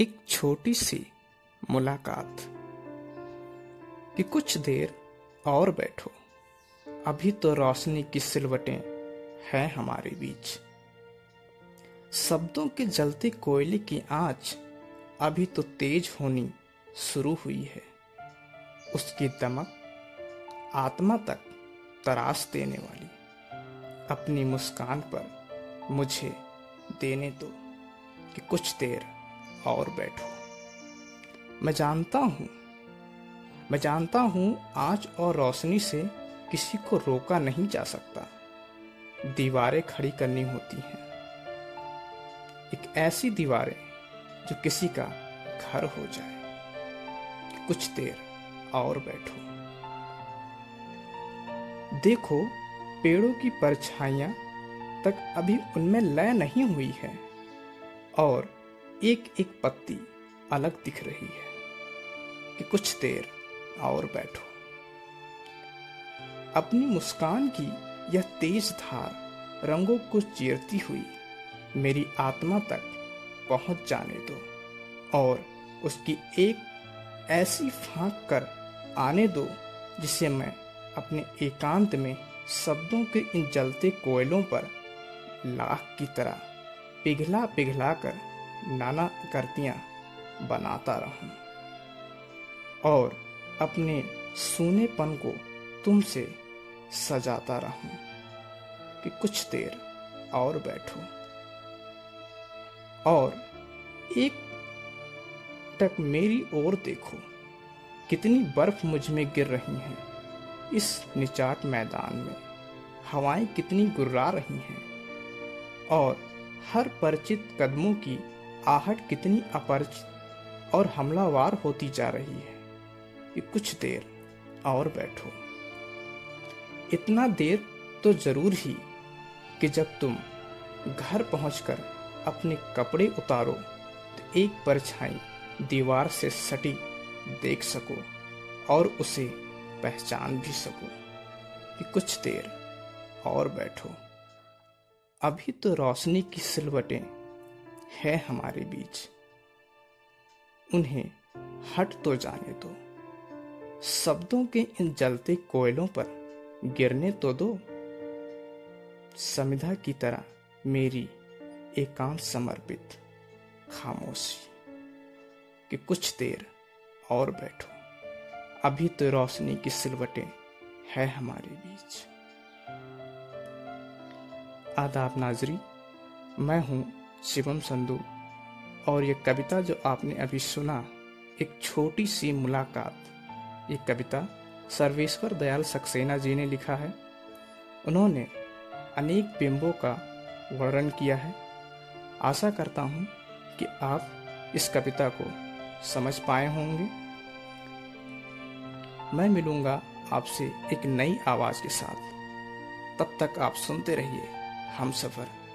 एक छोटी सी मुलाकात कि कुछ देर और बैठो। अभी तो रोशनी की सिलवटें हैं हमारे बीच। शब्दों के जलते कोयले की आँच अभी तो तेज होनी शुरू हुई है। उसकी दमक आत्मा तक तराश देने वाली। अपनी मुस्कान पर मुझे देने दो कि कुछ देर और बैठो। मैं जानता हूँ, मैं जानता हूँ आज और रोशनी से किसी को रोका नहीं जा सकता। दीवारें खड़ी करनी होती हैं। एक ऐसी दीवारें जो किसी का घर हो जाए। कुछ देर और बैठो। देखो, पेड़ों की परछाइयाँ तक अभी उनमें लय नहीं हुई है। और एक एक पत्ती अलग दिख रही है कि कुछ देर और बैठो। अपनी मुस्कान की यह तेज धार रंगों को चीरती हुई मेरी आत्मा तक पहुँच जाने दो और उसकी एक ऐसी फांक कर आने दो जिसे मैं अपने एकांत में शब्दों के इन जलते कोयलों पर लाख की तरह पिघला पिघला कर नाना करतियाँ बनाता रहूँ। और अपने सूनेपन को तुमसे सजाता रहूँ कि कुछ देर और बैठो। और एक तक मेरी ओर देखो कितनी बर्फ़ मुझमें गिर रही है। इस निचाट मैदान में हवाएँ कितनी गुर्रा रही हैं। और हर परिचित कदमों की आहट कितनी अपरिचित और हमलावार होती जा रही है। कि कुछ देर और बैठो। इतना देर तो ज़रूर ही कि जब तुम घर पहुंचकर अपने कपड़े उतारो तो एक परछाई दीवार से सटी देख सको और उसे पहचान भी सको। कि कुछ देर और बैठो। अभी तो रोशनी की सिलवटें है हमारे बीच। उन्हें हट तो जाने दो। शब्दों के इन जलते कोयलों पर गिरने तो दो। समिधा की तरह मेरी एकांत समर्पित, खामोशी, कि कुछ देर और बैठो। अभी तो रोशनी की सिलवटें है हमारे बीच। आदाब नाजरी, मैं हूँ शिवम संधु और ये कविता जो आपने अभी सुना, एक छोटी सी मुलाकात। ये कविता सर्वेश्वर दयाल सक्सेना जी ने लिखा है। उन्होंने अनेक बिंबों का वर्णन किया है। आशा करता हूँ कि आप इस कविता को समझ पाए होंगे। मैं मिलूँगा आपसे एक नई आवाज़ के साथ। तब तक आप सुनते रहिए हम सफ़र